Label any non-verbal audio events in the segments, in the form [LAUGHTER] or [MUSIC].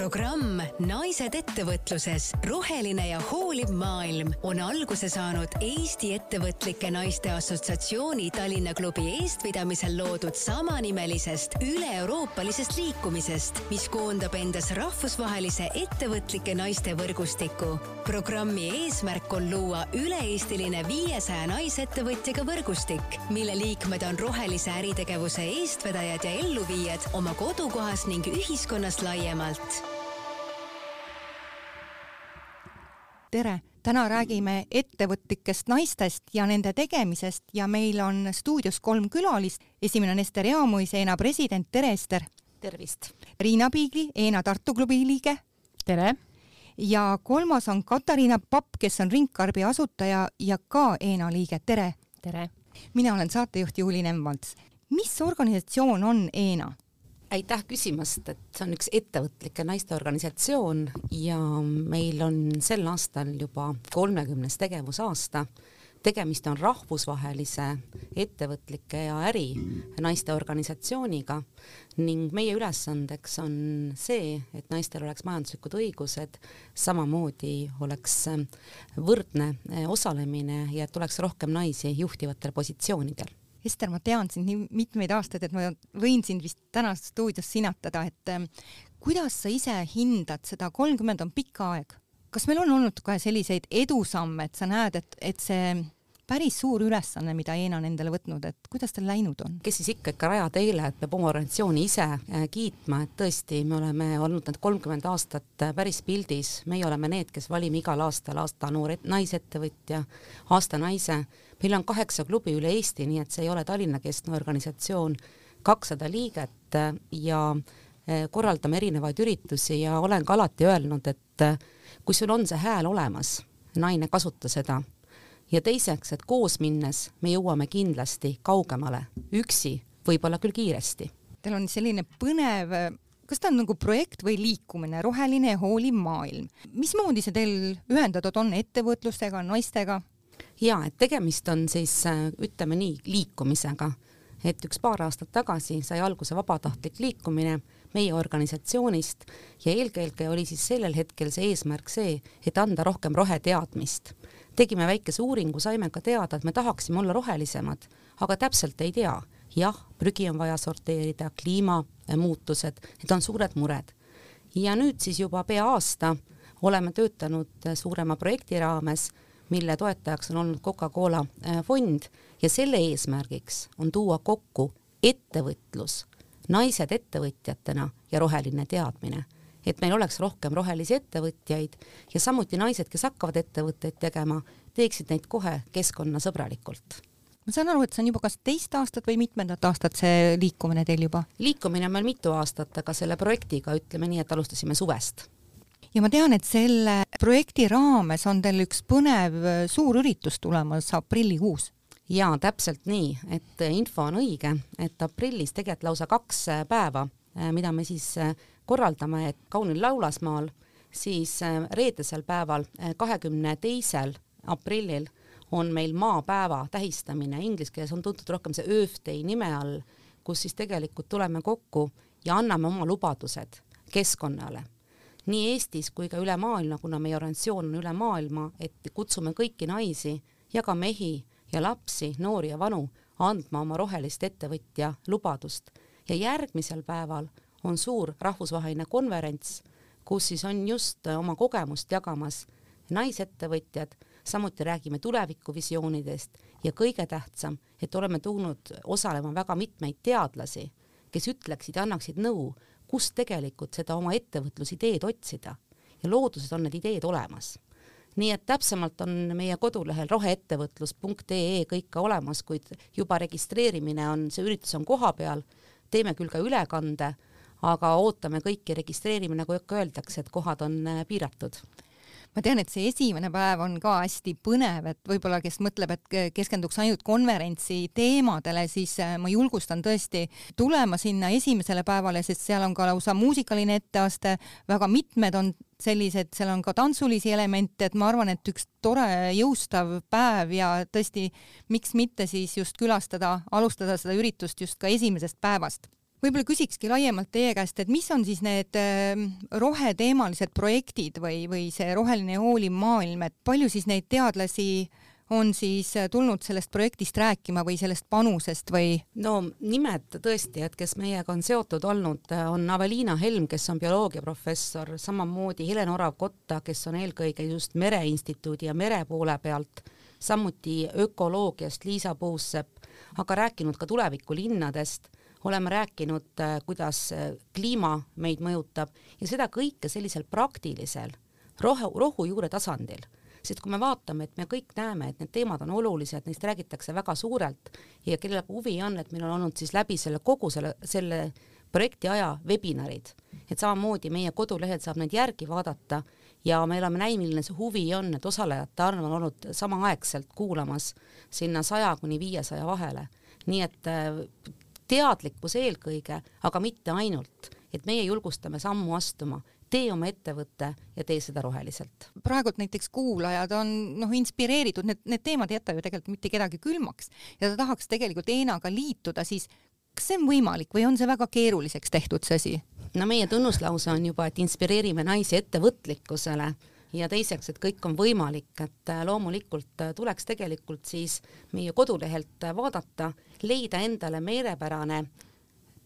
programm Naised ettevõtluses, roheline ja hooliv maailm on alguse saanud Eesti Ettevõtlike Naiste Assotsiatsiooni Tallinna klubi eestvedamisel loodud samanimelisest üle-euroopalisest liikumisest, mis koondab endas rahvusvahelise ettevõtlike naiste võrgustiku. programmi eesmärk on luua üle-eestiline viiesaja naisettevõtjaga võrgustik, mille liikmed on rohelise äritegevuse eestvedajad ja elluviijad oma kodukohas ning ühiskonnas laiemalt tere, täna räägime ettevõtlikest naistest ja nende tegemisest ja meil on stuudios kolm külalist. esimene on Ester Jaamuis, Eena president, tere Ester! tervist! Riina Piigli, Eena Tartu klubi liige. tere! ja kolmas on Katariina Papp, kes on Ringkarbi asutaja ja ka Eena liige, tere! tere! mina olen saatejuht Juuli Nemvalts. mis organisatsioon on Eena? Aitäh küsimast, et see on üks ettevõtlike naiste organisatsioon ja meil on sel aastal juba kolmekümnes tegevusaasta. tegemist on rahvusvahelise ettevõtlike ja äri naiste organisatsiooniga ning meie ülesandeks on see, et naistel oleks majanduslikud õigused, samamoodi oleks võrdne osalemine ja et oleks rohkem naisi juhtivatel positsioonidel Ester, ma tean sind nii mitmeid aastaid, et ma võin sind vist täna stuudios sinatada, et ähm, kuidas sa ise hindad seda, kolmkümmend on pikk aeg. kas meil on olnud ka selliseid edusamme, et sa näed, et, et see päris suur ülesanne, mida Eena on endale võtnud, et kuidas tal läinud on? kes siis ikka ikka rajateile, et peab oma organisatsiooni ise äh, kiitma, et tõesti, me oleme olnud need kolmkümmend aastat äh, päris pildis, meie oleme need, kes valime igal aastal aasta noor naisettevõtja, aasta naise meil on kaheksa klubi üle Eesti, nii et see ei ole Tallinna-keskne organisatsioon, kakssada liiget äh, ja äh, korraldame erinevaid üritusi ja olen ka alati öelnud, et äh, kui sul on see hääl olemas, naine, kasuta seda. ja teiseks, et koos minnes me jõuame kindlasti kaugemale, üksi võib-olla küll kiiresti. Teil on selline põnev kas ta on nagu projekt või liikumine, roheline ja hooliv maailm. mismoodi see teil ühendatud on ettevõtlustega, naistega? Ja et tegemist on siis äh, ütleme nii liikumisega, et üks paar aastat tagasi sai alguse vabatahtlik liikumine meie organisatsioonist ja eelkõige oli siis sellel hetkel see eesmärk see, et anda rohkem roheteadmist. tegime väikese uuringu, saime ka teada, et me tahaksime olla rohelisemad, aga täpselt ei tea. jah, prügi on vaja sorteerida, kliimamuutused, need on suured mured. ja nüüd siis juba pea aasta oleme töötanud suurema projekti raames mille toetajaks on olnud Coca-Cola äh, fond ja selle eesmärgiks on tuua kokku ettevõtlus, naised ettevõtjatena ja roheline teadmine et meil oleks rohkem rohelisi ettevõtjaid ja samuti naised, kes hakkavad ettevõtteid tegema, teeksid neid kohe keskkonnasõbralikult. ma saan aru, et see on juba kas teist aastat või mitmendat aastat see liikumine teil juba? liikumine on meil mitu aastat, aga selle projektiga ütleme nii, et alustasime suvest ja ma tean, et selle projekti raames on teil üks põnev äh, suur üritus tulemas aprillikuus. jaa, täpselt nii, et äh, info on õige, et aprillis tegelikult lausa kaks äh, päeva, mida me siis korraldame, et kaunil Laulasmaal, siis reedesel päeval, kahekümne teisel aprillil on meil maapäeva tähistamine, inglise keeles on tuntud rohkem see Earth Day nime all, kus siis tegelikult tuleme kokku ja anname oma lubadused keskkonnale nii Eestis kui ka üle maailma, kuna meie organisatsioon on üle maailma, et kutsume kõiki naisi ja ka mehi ja lapsi, noori ja vanu andma oma rohelist ettevõtja lubadust. Ja järgmisel päeval on suur rahvusvaheline konverents, kus siis on just oma kogemust jagamas naisettevõtjad, samuti räägime tulevikuvisioonidest ja kõige tähtsam, et oleme tulnud osalema väga mitmeid teadlasi, kes ütleksid annaksid nõu, kust tegelikult seda oma ettevõtlusideed otsida. Ja looduses on need ideed olemas. nii et täpsemalt on meie kodulehel roheettevõtlus.ee kõik ka olemas, kuid juba registreerimine on, see üritus on kohapeal, teeme küll ka ülekande, aga ootame kõiki registreerimine, nagu öeldakse, et kohad on äh, piiratud ma tean, et see esimene päev on ka hästi põnev, et võib-olla kes mõtleb, et keskenduks ainult konverentsi teemadele, siis äh, ma julgustan tõesti tulema sinna esimesele päevale, sest seal on ka lausa muusikaline etteaste, väga mitmed on sellised, seal on ka tantsulisi elemente, et ma arvan, et üks tore jõustav päev ja tõesti, miks mitte siis just külastada, alustada seda üritust just ka esimesest päevast võib-olla küsikski laiemalt teie käest, et mis on siis need äh, roheteemalised projektid või, või see roheline hooliv maailm, et palju siis neid teadlasi on siis äh, tulnud sellest projektist rääkima või sellest panusest või? no nimed tõesti, et kes meiega on seotud olnud, äh, on Aveliina Helm, kes on bioloogiaprofessor, samamoodi Helen Orav-Kotta, kes on eelkõige just Mereinstituudi ja mere poole pealt, samuti ökoloogiast Liisa Puussepp, aga rääkinud ka tulevikulinnadest oleme rääkinud, äh, kuidas kliima meid mõjutab ja seda kõike sellisel praktilisel rohu, rohujuure tasandil sest kui me vaatame, et me kõik näeme, et need teemad on olulised, neist räägitakse väga suurelt ja kellel huvi on, et meil on olnud siis läbi selle kogu selle, selle projekti aja webinarid, et samamoodi meie kodulehel saab neid järgi vaadata ja me oleme näinud, milline see huvi on, et osalejate arv on olnud samaaegselt kuulamas sinna saja kuni viiesaja vahele. nii et äh, teadlikkus eelkõige, aga mitte ainult, et meie julgustame sammu astuma, tee oma ettevõte ja tee seda roheliselt. praegult näiteks kuulajad on noh, inspireeritud, need, need teemad ei jäta ju tegelikult mitte kedagi külmaks ja ta tahaks tegelikult Eenaga liituda, siis kas see on võimalik või on see väga keeruliseks tehtud, see asi? no meie tunnuslause on juba, et inspireerime naisi ettevõtlikkusele ja teiseks, et kõik on võimalik, et äh, loomulikult äh, tuleks tegelikult siis meie kodulehelt äh, vaadata, leida endale meelepärane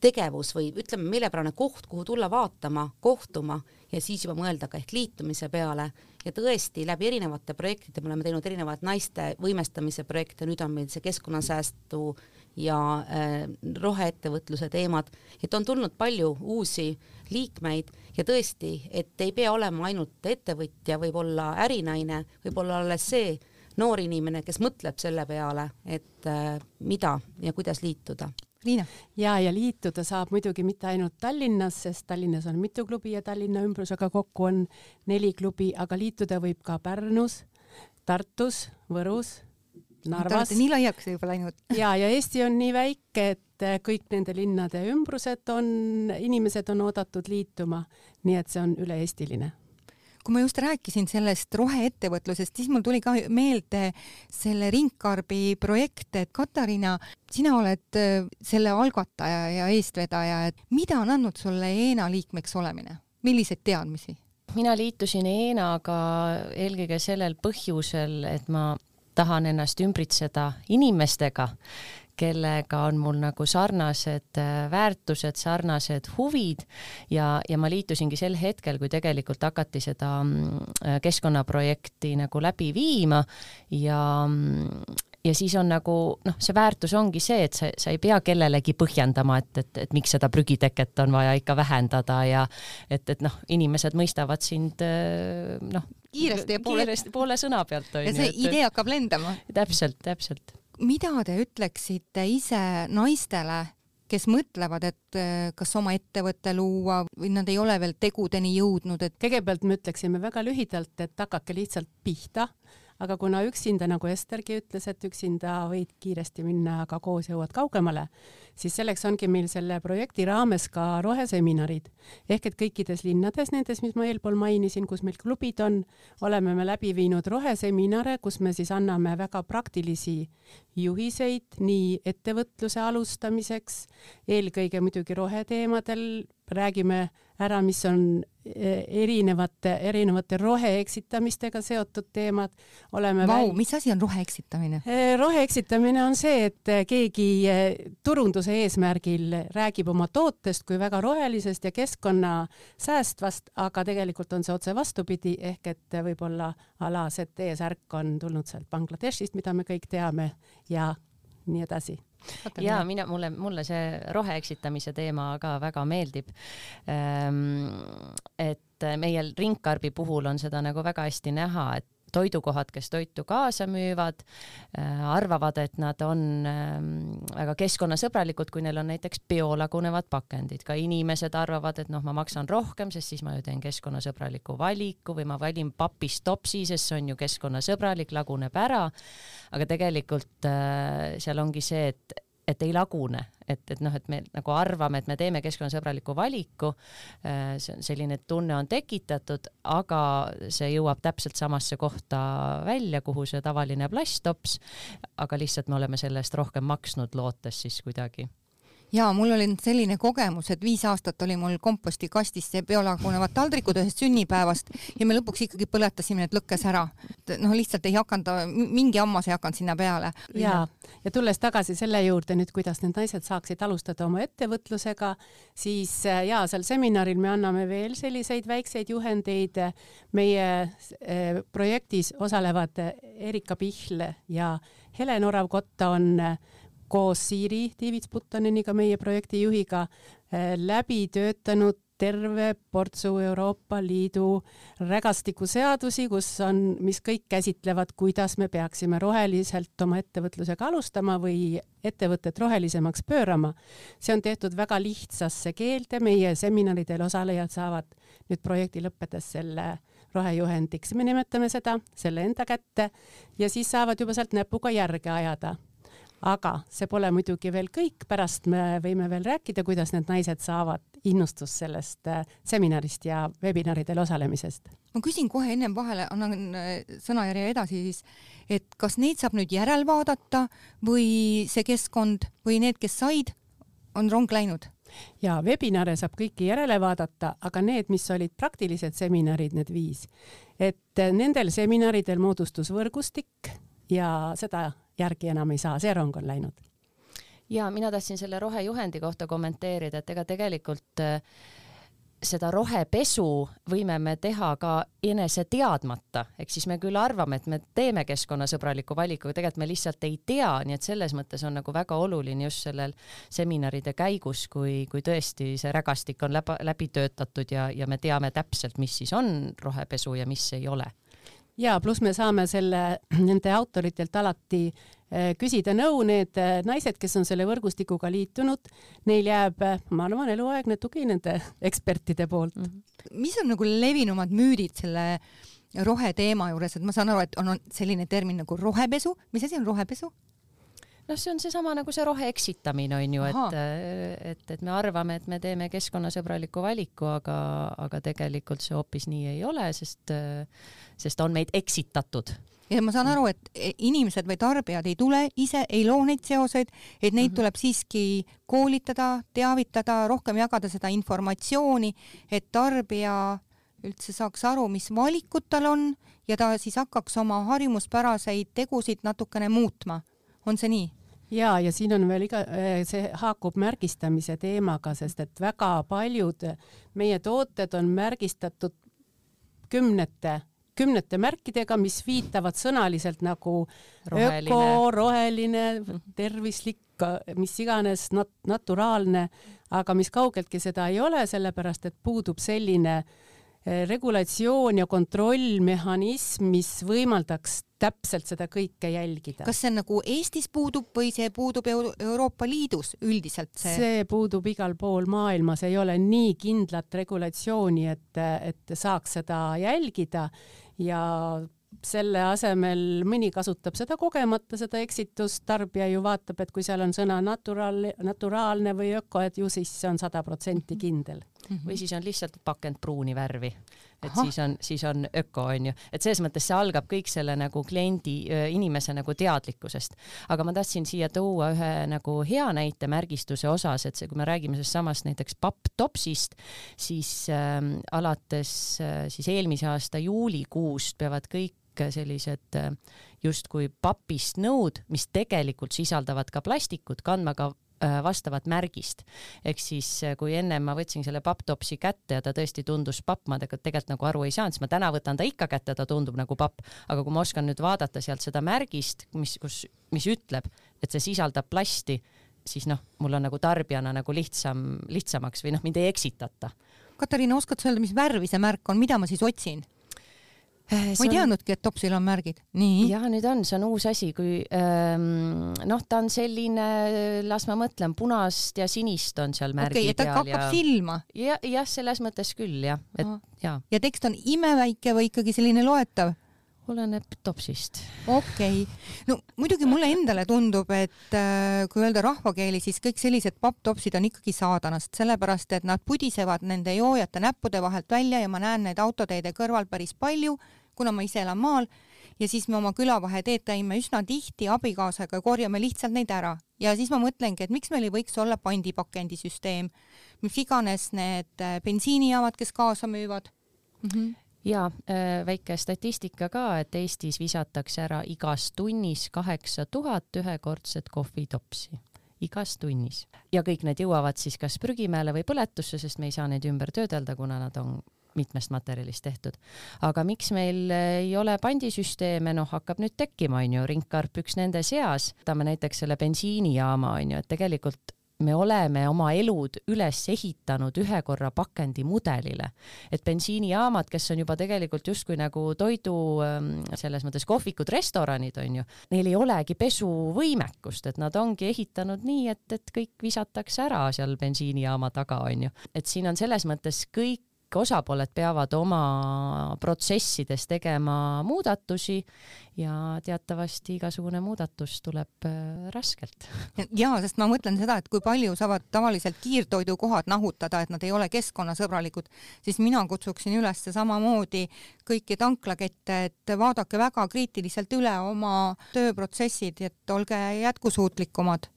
tegevus või ütleme, meelepärane koht, kuhu tulla vaatama, kohtuma ja siis juba mõelda ka ehk liitumise peale. Ja tõesti läbi erinevate projektide me oleme teinud erinevaid naiste võimestamise projekte, nüüd on meil see keskkonnasäästu ja äh, roheettevõtluse teemad, et on tulnud palju uusi liikmeid ja tõesti, et ei pea olema ainult ettevõtja, võib olla ärinaine, võib olla alles see noor inimene, kes mõtleb selle peale, et äh, mida ja kuidas liituda Liina. ja, ja liituda saab muidugi mitte ainult Tallinnas, sest Tallinnas on mitu klubi ja Tallinna ümbrusega kokku on neli klubi, aga liituda võib ka Pärnus, Tartus, Võrus, Narvas. Te olete nii laiaks juba läinud. [LAUGHS] ja, ja Eesti on nii väike, et kõik nende linnade ümbrused on, inimesed on oodatud liituma, nii et see on üle-eestiline kui ma just rääkisin sellest roheettevõtlusest, siis mul tuli ka meelde selle Ringkarbi projekt, et Katariina, sina oled äh, selle algataja ja eestvedaja, et mida on andnud sulle ENA liikmeks olemine, milliseid teadmisi? mina liitusin ENA-ga eelkõige sellel põhjusel, et ma tahan ennast ümbritseda inimestega, kellega on mul nagu sarnased äh, väärtused, sarnased huvid ja, ja ma liitusingi sel hetkel, kui tegelikult hakati seda mm, äh, keskkonnaprojekti nagu läbi viima ja mm, ja siis on nagu noh, see väärtus ongi see, et sa, sa ei pea kellelegi põhjendama, et, et, et miks seda prügiteket on vaja ikka vähendada ja et, et noh, inimesed mõistavad sind äh, noh, kiiresti ja poole, kiiresti poole sõna pealt on ju. ja see et, idee hakkab lendama. täpselt, täpselt mida te ütleksite ise naistele, kes mõtlevad, et eh, kas oma ettevõte luua või nad ei ole veel tegudeni jõudnud, et kõigepealt me ütleksime väga lühidalt, et hakake lihtsalt pihta aga kuna üksinda, nagu Estergi ütles, et üksinda võid kiiresti minna, aga koos jõuad kaugemale, siis selleks ongi meil selle projekti raames ka roheseminarid. Ehk et kõikides linnades, nendes, mis ma eelpool mainisin, kus meil klubid on, oleme me läbi viinud roheseminare, kus me siis anname väga praktilisi juhiseid nii ettevõtluse alustamiseks, eelkõige muidugi roheteemadel, räägime ära, mis on e, erinevate, erinevate roheeksitamistega seotud teemad. oleme Vau, mis asi on roheeksitamine? E, roheeksitamine on see, et keegi e, turunduse eesmärgil räägib oma tootest kui väga rohelisest ja keskkonna säästvast, aga tegelikult on see otse vastupidi, ehk et võib-olla a la ZT särk on tulnud sealt Bangladeshist, mida me kõik teame ja nii edasi ja mina, mulle, mulle see rohe eksitamise teema ka väga meeldib. Ehm, et meie ringkarbi puhul on seda nagu väga hästi näha, et toidukohad, kes toitu kaasa müüvad, äh, arvavad, et nad on ähm, väga keskkonnasõbralikud, kui neil on näiteks biolagunevad pakendid. ka inimesed arvavad, et noh, ma maksan rohkem, sest siis ma ju teen keskkonnasõbraliku valiku või ma valin papist topsi, sest see on ju keskkonnasõbralik, laguneb ära. aga tegelikult äh, seal ongi see, et et ei lagune, et, et noh, et me nagu arvame, et me teeme keskkonnasõbraliku valiku. Äh, see on selline tunne on tekitatud, aga see jõuab täpselt samasse kohta välja, kuhu see tavaline plasttops. aga lihtsalt me oleme selle eest rohkem maksnud, lootes siis kuidagi ja mul oli nüüd selline kogemus, et viis aastat oli mul kompostikastis see biolagunevad taldrikud ühest sünnipäevast ja me lõpuks ikkagi põletasime need lõkkes ära. noh, lihtsalt ei hakanud, mingi hammas ei hakanud sinna peale. ja, ja tulles tagasi selle juurde nüüd, kuidas need naised saaksid alustada oma ettevõtlusega, siis äh, ja seal seminaril me anname veel selliseid väikseid juhendeid. meie äh, projektis osalevad Erika Pihl ja Helen Orav-Kotta on äh, koos Siiri Tiivits-Puttoniga, meie projekti juhiga, eh, läbi töötanud terve portsu Euroopa Liidu rägastikuseadusi, kus on, mis kõik käsitlevad, kuidas me peaksime roheliselt oma ettevõtlusega alustama või ettevõtet rohelisemaks pöörama. see on tehtud väga lihtsasse keelde, meie seminaridel osalejad saavad nüüd projekti lõppedes selle rohejuhendiks, me nimetame seda, selle enda kätte ja siis saavad juba sealt näpuga järge ajada aga see pole muidugi veel kõik, pärast me võime veel rääkida, kuidas need naised saavad innustust sellest äh, seminarist ja webinaridel osalemisest. ma küsin kohe ennem vahele, annan äh, sõnajärje edasi siis, et kas neid saab nüüd järelvaadata või see keskkond või need, kes said, on rong läinud? ja webinare saab kõiki järele vaadata, aga need, mis olid praktilised seminarid, need viis, et äh, nendel seminaridel moodustus võrgustik ja seda järgi enam ei saa, see rong on läinud. ja mina tahtsin selle rohejuhendi kohta kommenteerida, et ega tegelikult äh, seda rohepesu võime me teha ka enese teadmata, ehk siis me küll arvame, et me teeme keskkonnasõbraliku valiku, aga tegelikult me lihtsalt ei tea, nii et selles mõttes on nagu väga oluline just sellel seminaride käigus, kui, kui tõesti see rägastik on läbi, läbi töötatud ja, ja me teame täpselt, mis siis on rohepesu ja mis ei ole ja pluss me saame selle, [CLEARS THROAT] nende autoritelt alati eh, küsida nõu, need eh, naised, kes on selle võrgustikuga liitunud, neil jääb, eh, ma arvan, eluaegne tugi nende [LAUGHS] ekspertide poolt mm. -hmm. mis on nagu levinumad müüdid selle roheteema juures, et ma saan aru, et on, on selline termin nagu rohepesu, mis asi on rohepesu? Noh, see on seesama nagu see rohe eksitamine on ju, et, et, et me arvame, et me teeme keskkonnasõbraliku valiku, aga, aga tegelikult see hoopis nii ei ole, sest, sest on meid eksitatud. Ja ma saan aru, et inimesed või tarbijad ei tule ise, ei loo neid seoseid, et neid mm -hmm. tuleb siiski koolitada, teavitada, rohkem jagada seda informatsiooni, et tarbija üldse saaks aru, mis valikud tal on ja ta siis hakkaks oma harjumuspäraseid tegusid natukene muutma on see nii? ja, ja siin on veel iga, eh, see haakub märgistamise teemaga, sest et väga paljud meie tooted on märgistatud kümnete, kümnete märkidega, mis viitavad sõnaliselt nagu roheline. öko, roheline, tervislik, mis iganes nat-, naturaalne, aga mis kaugeltki seda ei ole, sellepärast et puudub selline eh, regulatsioon ja kontrollmehhanism, mis võimaldaks täpselt seda kõike jälgida. kas see on nagu Eestis puudub või see puudub Euro Euroopa Liidus üldiselt see? see puudub igal pool maailmas, ei ole nii kindlat regulatsiooni, et, et saaks seda jälgida ja selle asemel mõni kasutab seda kogemata, seda eksitust, tarbija ju vaatab, et kui seal on sõna naturaal, naturaalne või öko, et ju siis see on sada protsenti kindel mm. -hmm. või siis on lihtsalt pakend pruuni värvi et Aha. siis on, siis on öko, onju, et selles mõttes see algab kõik selle nagu kliendi, inimese nagu teadlikkusest. aga ma tahtsin siia tuua ühe nagu hea näite märgistuse osas, et see, kui me räägime sellest samast näiteks papptopsist, siis äh, alates äh, siis eelmise aasta juulikuust peavad kõik sellised äh, justkui papist nõud, mis tegelikult sisaldavad ka plastikut, kandma ka vastavat märgist. ehk siis äh, kui ennem ma võtsin selle papptopsi kätte ja ta tõesti tundus papp, ma tegelikult nagu aru ei saanud, siis ma täna võtan ta ikka kätte, ta tundub nagu papp, aga kui ma oskan nüüd vaadata sealt seda märgist, mis, kus, mis ütleb, et see sisaldab plasti, siis noh, mul on nagu tarbijana nagu lihtsam, lihtsamaks või noh, mind ei eksitata. Katariina, oskad sa öelda, mis värvi see märk on, mida ma siis otsin? Äh, ma ei teadnudki, et topsil on märgid. nii. ja nüüd on, see on uus asi, kui ähm, noh, ta on selline, las ma mõtlen, punast ja sinist on seal märgi okay, peal. hakkab ja... silma ja,. jah, selles mõttes küll jah, et ja. ja tekst on imeväike või ikkagi selline loetav? Oleneb topsist. okei okay., no muidugi mulle endale tundub, et äh, kui öelda rahvakeeli, siis kõik sellised papptopsid on ikkagi saadanast, sellepärast et nad pudisevad nende joojate näppude vahelt välja ja ma näen neid autoteede kõrval päris palju, kuna ma ise elan maal ja siis me oma külavaheteed käime üsna tihti abikaasaga ja korjame lihtsalt neid ära ja siis ma mõtlengi, et miks meil ei võiks olla pandipakendisüsteem, mis iganes need äh, bensiinijaamad, kes kaasa müüvad mm. -hmm ja äh, väike statistika ka, et Eestis visatakse ära igas tunnis kaheksa tuhat ühekordset kohvitopsi igas tunnis ja kõik need jõuavad siis kas prügimäele või põletusse, sest me ei saa neid ümber töödelda, kuna nad on mitmest materjalist tehtud. aga miks meil ei ole pandisüsteeme, noh, hakkab nüüd tekkima, onju, ringkarp üks nende seas. võtame näiteks selle bensiinijaama, onju, et tegelikult me oleme oma elud üles ehitanud ühe korra pakendimudelile, et bensiinijaamad, kes on juba tegelikult justkui nagu toidu ähm, selles mõttes kohvikud, restoranid on ju, neil ei olegi pesuvõimekust, et nad ongi ehitanud nii, et, et kõik visatakse ära seal bensiinijaama taga on ju, et siin on selles mõttes kõik kõik osapooled peavad oma protsessides tegema muudatusi ja teatavasti igasugune muudatus tuleb äh, raskelt. [LAUGHS] ja, sest ma mõtlen seda, et kui palju saavad tavaliselt kiirtoidukohad nahutada, et nad ei ole keskkonnasõbralikud, siis mina kutsuksin üles samamoodi kõiki tanklakette, et vaadake väga kriitiliselt üle oma tööprotsessid, et olge jätkusuutlikumad.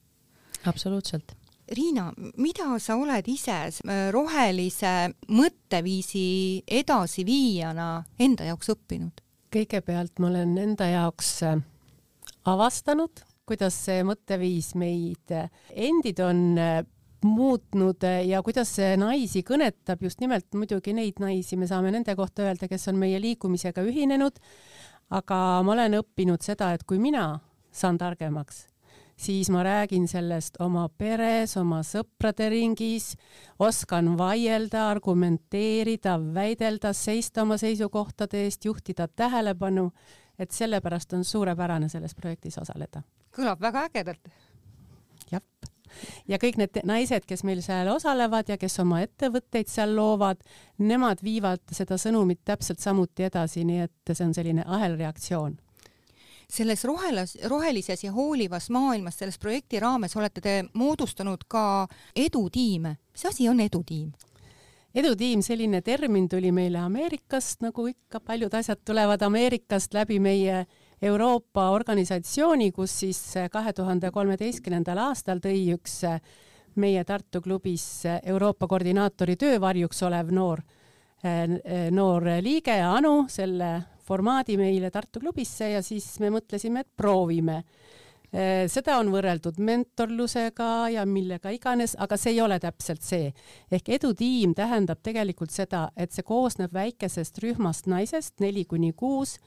absoluutselt Riina, mida sa oled ise äh, rohelise mõtteviisi edasiviijana enda jaoks õppinud? kõigepealt ma olen enda jaoks äh, avastanud, kuidas see mõtteviis meid äh, endid on muutnud ja kuidas see naisi kõnetab, just nimelt muidugi neid naisi, me saame nende kohta öelda, kes on meie liikumisega ühinenud. aga ma olen õppinud seda, et kui mina saan targemaks siis ma räägin sellest oma peres, oma sõprade ringis, oskan vaielda, argumenteerida, väidelda, seista oma seisukohtade eest, juhtida tähelepanu, et sellepärast on suurepärane selles projektis osaleda. kõlab väga ägedalt. jah, ja kõik need naised, kes meil seal osalevad ja kes oma ettevõtteid seal loovad, nemad viivad seda sõnumit täpselt samuti edasi, nii et see on selline ahelreaktsioon selles rohelas, rohelises ja hoolivas maailmas selles projekti raames olete te moodustanud ka edutiime. mis asi on edutiim? edutiim, selline termin tuli meile Ameerikast, nagu ikka paljud asjad tulevad Ameerikast läbi meie Euroopa organisatsiooni, kus siis kahe tuhande kolmeteistkümnendal aastal tõi üks meie Tartu klubis Euroopa koordinaatori töövarjuks olev noor, noor liige Anu selle formaadi meile Tartu klubisse ja siis me mõtlesime, et proovime. Äh, seda on võrreldud mentorlusega ja millega iganes, aga see ei ole täpselt see. ehk edutiim tähendab tegelikult seda, et see koosneb väikesest rühmast naisest, neli kuni kuus,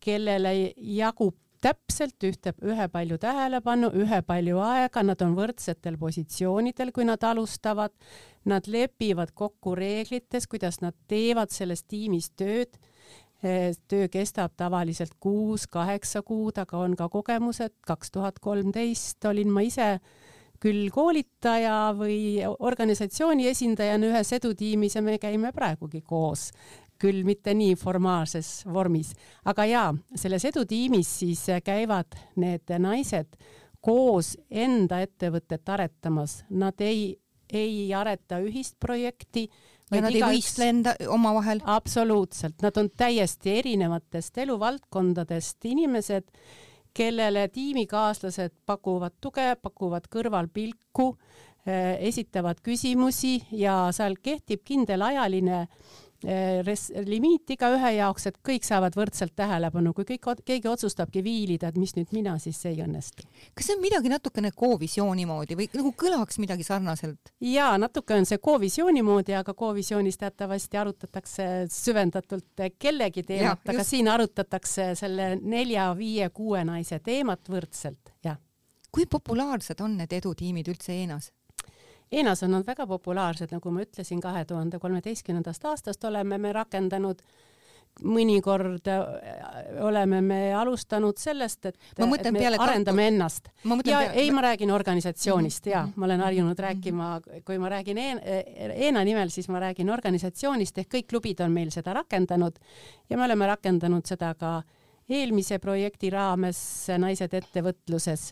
kellele jagub täpselt ühte, ühepalju tähelepanu, ühepalju aega, nad on võrdsetel positsioonidel, kui nad alustavad. Nad lepivad kokku reeglites, kuidas nad teevad selles tiimis tööd töö kestab tavaliselt kuus-kaheksa kuud, aga on ka kogemused, kaks tuhat kolmteist olin ma ise küll koolitaja või organisatsiooni esindajana ühes edutiimis ja me käime praegugi koos, küll mitte nii formaalses vormis, aga jaa, selles edutiimis siis käivad need naised koos enda ettevõtet aretamas, nad ei, ei areta ühist projekti ja nad ei võistle enda omavahel? absoluutselt, nad on täiesti erinevatest eluvaldkondadest inimesed, kellele tiimikaaslased pakuvad tuge, pakuvad kõrvalpilku, eh, esitavad küsimusi ja seal kehtib kindel ajaline res-, limiit igaühe jaoks, et kõik saavad võrdselt tähelepanu, kui kõik, keegi otsustabki viilida, et mis nüüd mina, siis see ei õnnestu. kas see on midagi natukene K-visiooni moodi või nagu kõlaks midagi sarnaselt? jaa, natuke on see K-visiooni moodi, aga K-visioonis teatavasti arutatakse süvendatult kellegi teemat, aga siin arutatakse selle nelja, viie, kuue naise teemat võrdselt, jah. kui populaarsed on need edutiimid üldse Eenas on nad väga populaarsed, nagu ma ütlesin, kahe tuhande kolmeteistkümnendast aastast oleme me rakendanud mõnikord äh, oleme me alustanud sellest, et, et me arendame tarku... ennast. ja peale... ei, ma räägin organisatsioonist ja ma olen harjunud mhm. rääkima, kui ma räägin Eena nimel, siis ma räägin organisatsioonist ehk kõik klubid on meil seda rakendanud ja me oleme rakendanud seda ka eelmise projekti raames Naised ettevõtluses.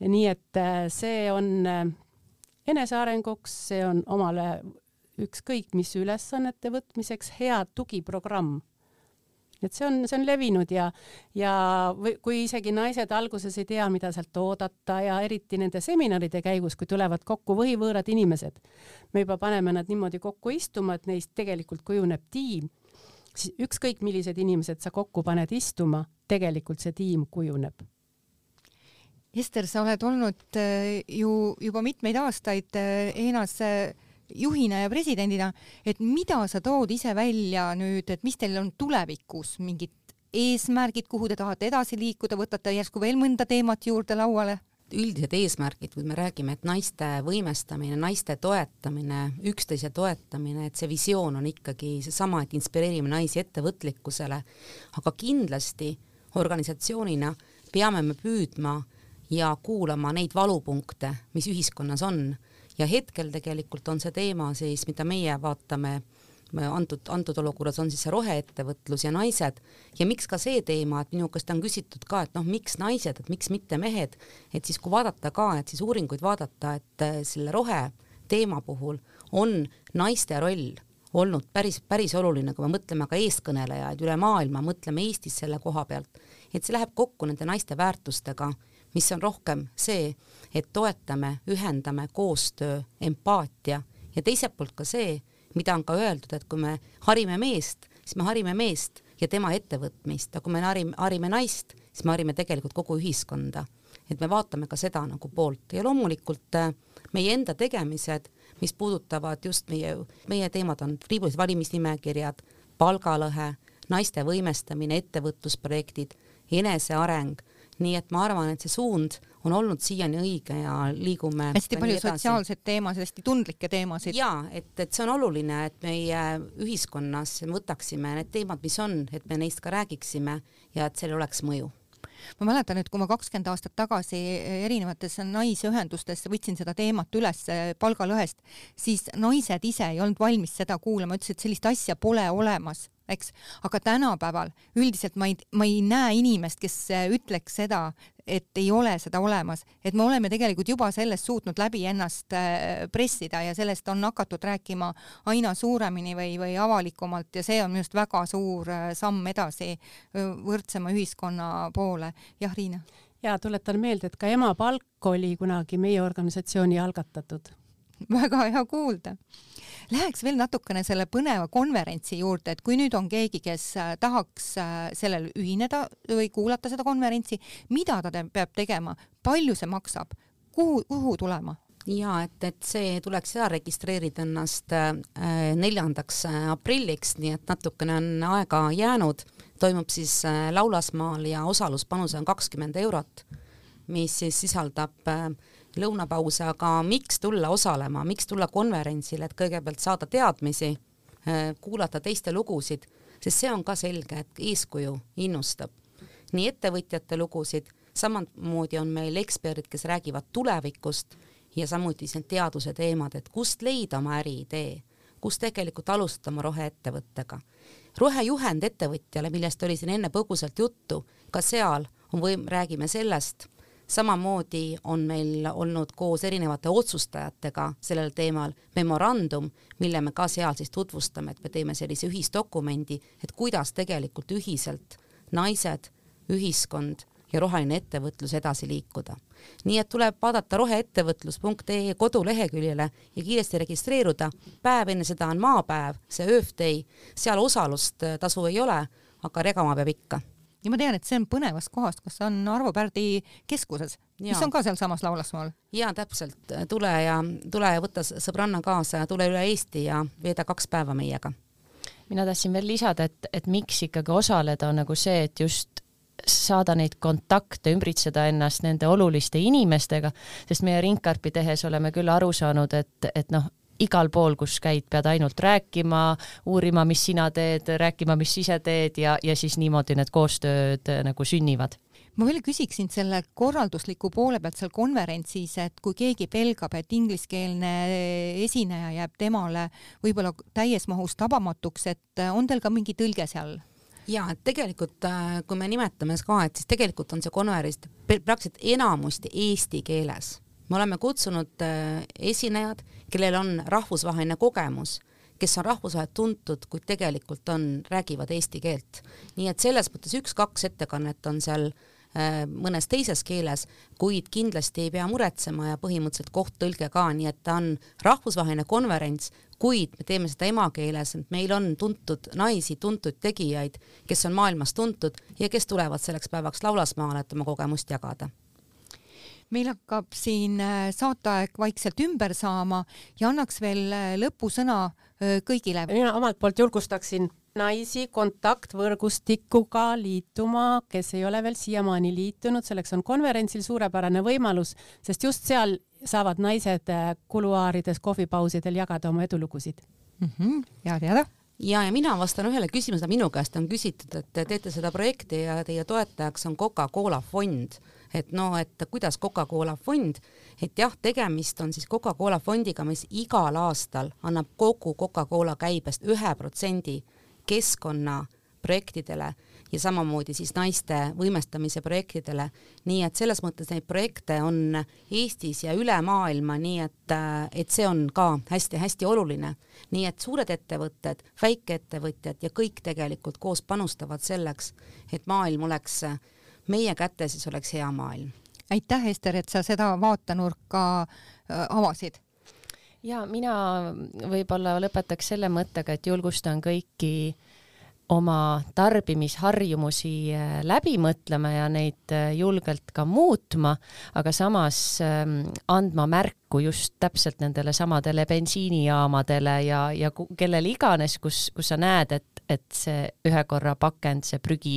nii et äh, see on äh, enesearenguks, see on omale ükskõik mis ülesannete võtmiseks hea tugiprogramm. et see on, see on levinud ja, ja või kui isegi naised alguses ei tea, mida sealt oodata ja eriti nende seminaride käigus, kui tulevad kokku võhivõõrad inimesed, me juba paneme nad niimoodi kokku istuma, et neist tegelikult kujuneb tiim, siis ükskõik, millised inimesed sa kokku paned istuma, tegelikult see tiim kujuneb Ester, sa oled olnud äh, ju juba mitmeid aastaid ENAs äh, juhina ja presidendina, et mida sa tood ise välja nüüd, et mis teil on tulevikus? Mingid eesmärgid, kuhu te tahate edasi liikuda, võtate järsku veel mõnda teemat juurde lauale? üldised eesmärgid, kui me räägime, et naiste võimestamine, naiste toetamine, üksteise toetamine, et see visioon on ikkagi seesama, et inspireerime naisi ettevõtlikkusele, aga kindlasti organisatsioonina peame me püüdma ja kuulama neid valupunkte, mis ühiskonnas on. Ja hetkel tegelikult on see teema siis, mida meie vaatame antud, antud olukorras on siis see roheettevõtlus ja naised. Ja miks ka see teema, et minu käest on küsitud ka, et noh, miks naised, et miks mitte mehed, et siis kui vaadata ka, et siis uuringuid vaadata, et äh, selle rohe teema puhul on naiste roll olnud päris, päris oluline, kui me mõtleme ka eeskõnelejaid üle maailma, mõtleme Eestis selle koha pealt, et see läheb kokku nende naiste väärtustega mis on rohkem see, et toetame, ühendame koostöö, empaatia ja teiselt poolt ka see, mida on ka öeldud, et kui me harime meest, siis me harime meest ja tema ettevõtmist, aga kui me harime, harime naist, siis me harime tegelikult kogu ühiskonda. et me vaatame ka seda nagu poolt ja loomulikult äh, meie enda tegemised, mis puudutavad just meie, meie teemad on riibulised valimisnimekirjad, palgalõhe, naiste võimestamine, ettevõtlusprojektid, eneseareng nii et ma arvan, et see suund on olnud siiani õige ja liigume hästi palju sotsiaalseid teemasid, hästi tundlikke teemasid. ja et, et see on oluline, et meie ühiskonnas võtaksime need teemad, mis on, et me neist ka räägiksime ja et sellel oleks mõju ma mäletan, et kui ma kakskümmend aastat tagasi erinevates naisühendustes võtsin seda teemat üles palgalõhest, siis naised ise ei olnud valmis seda kuulama, ütlesid, sellist asja pole olemas eks, aga tänapäeval üldiselt ma ei, ma ei näe inimest, kes äh, ütleks seda, et ei ole seda olemas, et me oleme tegelikult juba sellest suutnud läbi ennast pressida ja sellest on hakatud rääkima aina suuremini või, või avalikumalt ja see on minu arust väga suur samm edasi võrdsema ühiskonna poole. Jah, Riina? ja tuletan meelde, et ka emapalk oli kunagi meie organisatsiooni algatatud. väga hea kuulda Läheks veel natukene selle põneva konverentsi juurde, et kui nüüd on keegi, kes äh, tahaks äh, sellel ühineda või kuulata seda konverentsi, mida ta te peab tegema, palju see maksab, kuhu, kuhu tulema? ja et, et see tuleks ära registreerida ennast äh, neljandaks aprilliks, nii et natukene on aega jäänud, toimub siis Laulasmaal ja osaluspanus on kakskümmend eurot, mis siis sisaldab äh, lõunapause, aga miks tulla osalema, miks tulla konverentsile, et kõigepealt saada teadmisi, äh, kuulata teiste lugusid, sest see on ka selge, et eeskuju innustab. Nii ettevõtjate lugusid, samamoodi on meil eksperdid, kes räägivad tulevikust ja samuti see teaduse teemad, et kust leida oma äriidee, kust tegelikult alustada oma roheettevõttega. Rohejuhend ettevõtjale, millest oli siin enne põgusalt juttu, ka seal on võim-, räägime sellest. Samamoodi on meil olnud koos erinevate otsustajatega sellel teemal memorandum, mille me ka seal siis tutvustame, et me teeme sellise ühisdokumendi, et kuidas tegelikult ühiselt naised, ühiskond ja roheline ettevõtlus edasi liikuda. nii et tuleb vaadata roheettevõtlus.ee koduleheküljele ja kiiresti registreeruda, päev enne seda on maapäev, see Day, seal osalust tasu ei ole, aga regama peab ikka ja ma tean, et see on põnevast kohast, kas on Arvo Pärdi keskuses, mis on ka sealsamas Laulasmaal. ja täpselt, tule ja tule ja võta sõbranna kaasa ja tule üle Eesti ja veeda kaks päeva meiega. mina tahtsin veel lisada, et, et miks ikkagi osaleda, on nagu see, et just saada neid kontakte, ümbritseda ennast nende oluliste inimestega, sest meie ringkarpi tehes oleme küll aru saanud, et, et noh, igal pool, kus käid, pead ainult rääkima, uurima, mis sina teed, rääkima, mis ise teed ja, ja siis niimoodi need koostööd äh, nagu sünnivad ma veel küsiksin selle korraldusliku poole pealt seal konverentsis, et kui keegi pelgab, et ingliskeelne esineja jääb temale võib-olla täies mahus tabamatuks, et on teil ka mingi tõlge seal? Ja tegelikult, äh, kui me nimetame ka, et siis tegelikult on see konverents praktiliselt enamusti eesti keeles me oleme kutsunud äh, esinejad, kellel on rahvusvaheline kogemus, kes on rahvusvaheliselt tuntud, kuid tegelikult on, räägivad eesti keelt. nii et selles mõttes üks-kaks ettekannet on seal äh, mõnes teises keeles, kuid kindlasti ei pea muretsema ja põhimõtteliselt kohttõlge ka, nii et ta on rahvusvaheline konverents, kuid me teeme seda emakeeles, et meil on tuntud naisi, tuntud tegijaid, kes on maailmas tuntud ja kes tulevad selleks päevaks Laulasmaale, et oma kogemust jagada meil hakkab siin äh, saateaeg vaikselt ümber saama ja annaks veel äh, lõpusõna äh, kõigile. mina omalt poolt julgustaksin naisi kontaktvõrgustikuga liituma, kes ei ole veel siiamaani liitunud, selleks on konverentsil suurepärane võimalus, sest just seal saavad naised kuluaarides kohvipausidel jagada oma edulugusid mm. -hmm. ja teada ja, ja mina vastan ühele küsimusele, minu käest on küsitud, et te teete seda projekti ja teie toetajaks on Coca-Cola fond et no, et kuidas Coca-Cola fond, et jah, tegemist on siis Coca-Cola fondiga, mis igal aastal annab kogu Coca-Cola käibest ühe protsendi keskkonnaprojektidele ja samamoodi siis naiste võimestamise projektidele, nii et selles mõttes neid projekte on Eestis ja üle maailma, nii et, et see on ka hästi-hästi oluline. nii et suured ettevõtted, väikeettevõtjad ja kõik tegelikult koos panustavad selleks, et maailm oleks äh, meie kätes, siis oleks hea maailm. aitäh, Ester, et sa seda vaatenurka äh, avasid ja mina võib-olla lõpetaks selle mõttega, et julgustan kõiki oma tarbimisharjumusi äh, läbi mõtlema ja neid äh, julgelt ka muutma, aga samas ähm, andma märku just täpselt nendele samadele bensiinijaamadele ja, ja kellele iganes, kus, kus sa näed, et et see ühe korra pakend, see prügi,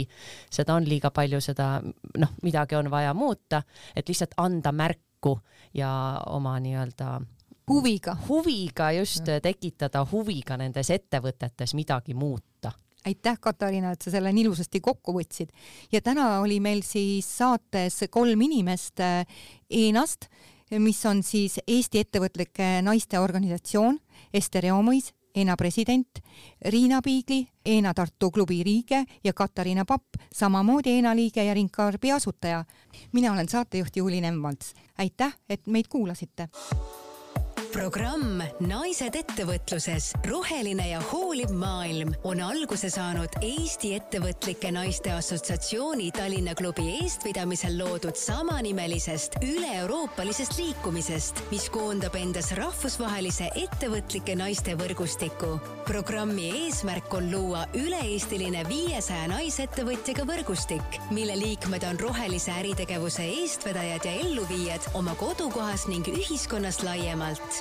seda on liiga palju, seda noh, midagi on vaja muuta, et lihtsalt anda märku ja oma nii-öelda huviga, huviga just tekitada huviga nendes ettevõtetes midagi muuta aitäh, Katariina, et sa selle nii ilusasti kokku võtsid. ja täna oli meil siis saates kolm inimest ENAst, mis on siis Eesti Ettevõtlike Naiste Organisatsioon, Ester Eomõis ENA president, Riina Piigli, ENA Tartu klubi liige ja Katariina Papp, samamoodi ENA liige ja Ringkaarbi asutaja. mina olen saatejuht Juuli Nemvalts. aitäh, et meid kuulasite programm Naised ettevõtluses, roheline ja hooliv maailm on alguse saanud Eesti Ettevõtlike Naiste Assotsiatsiooni Tallinna klubi eestvedamisel loodud samanimelisest üle-euroopalisest liikumisest, mis koondab endas rahvusvahelise ettevõtlike naiste võrgustiku. programmi eesmärk on luua üle-eestiline viiesaja naisettevõtjaga võrgustik, mille liikmed on rohelise äritegevuse eestvedajad ja elluviijad oma kodukohas ning ühiskonnas laiemalt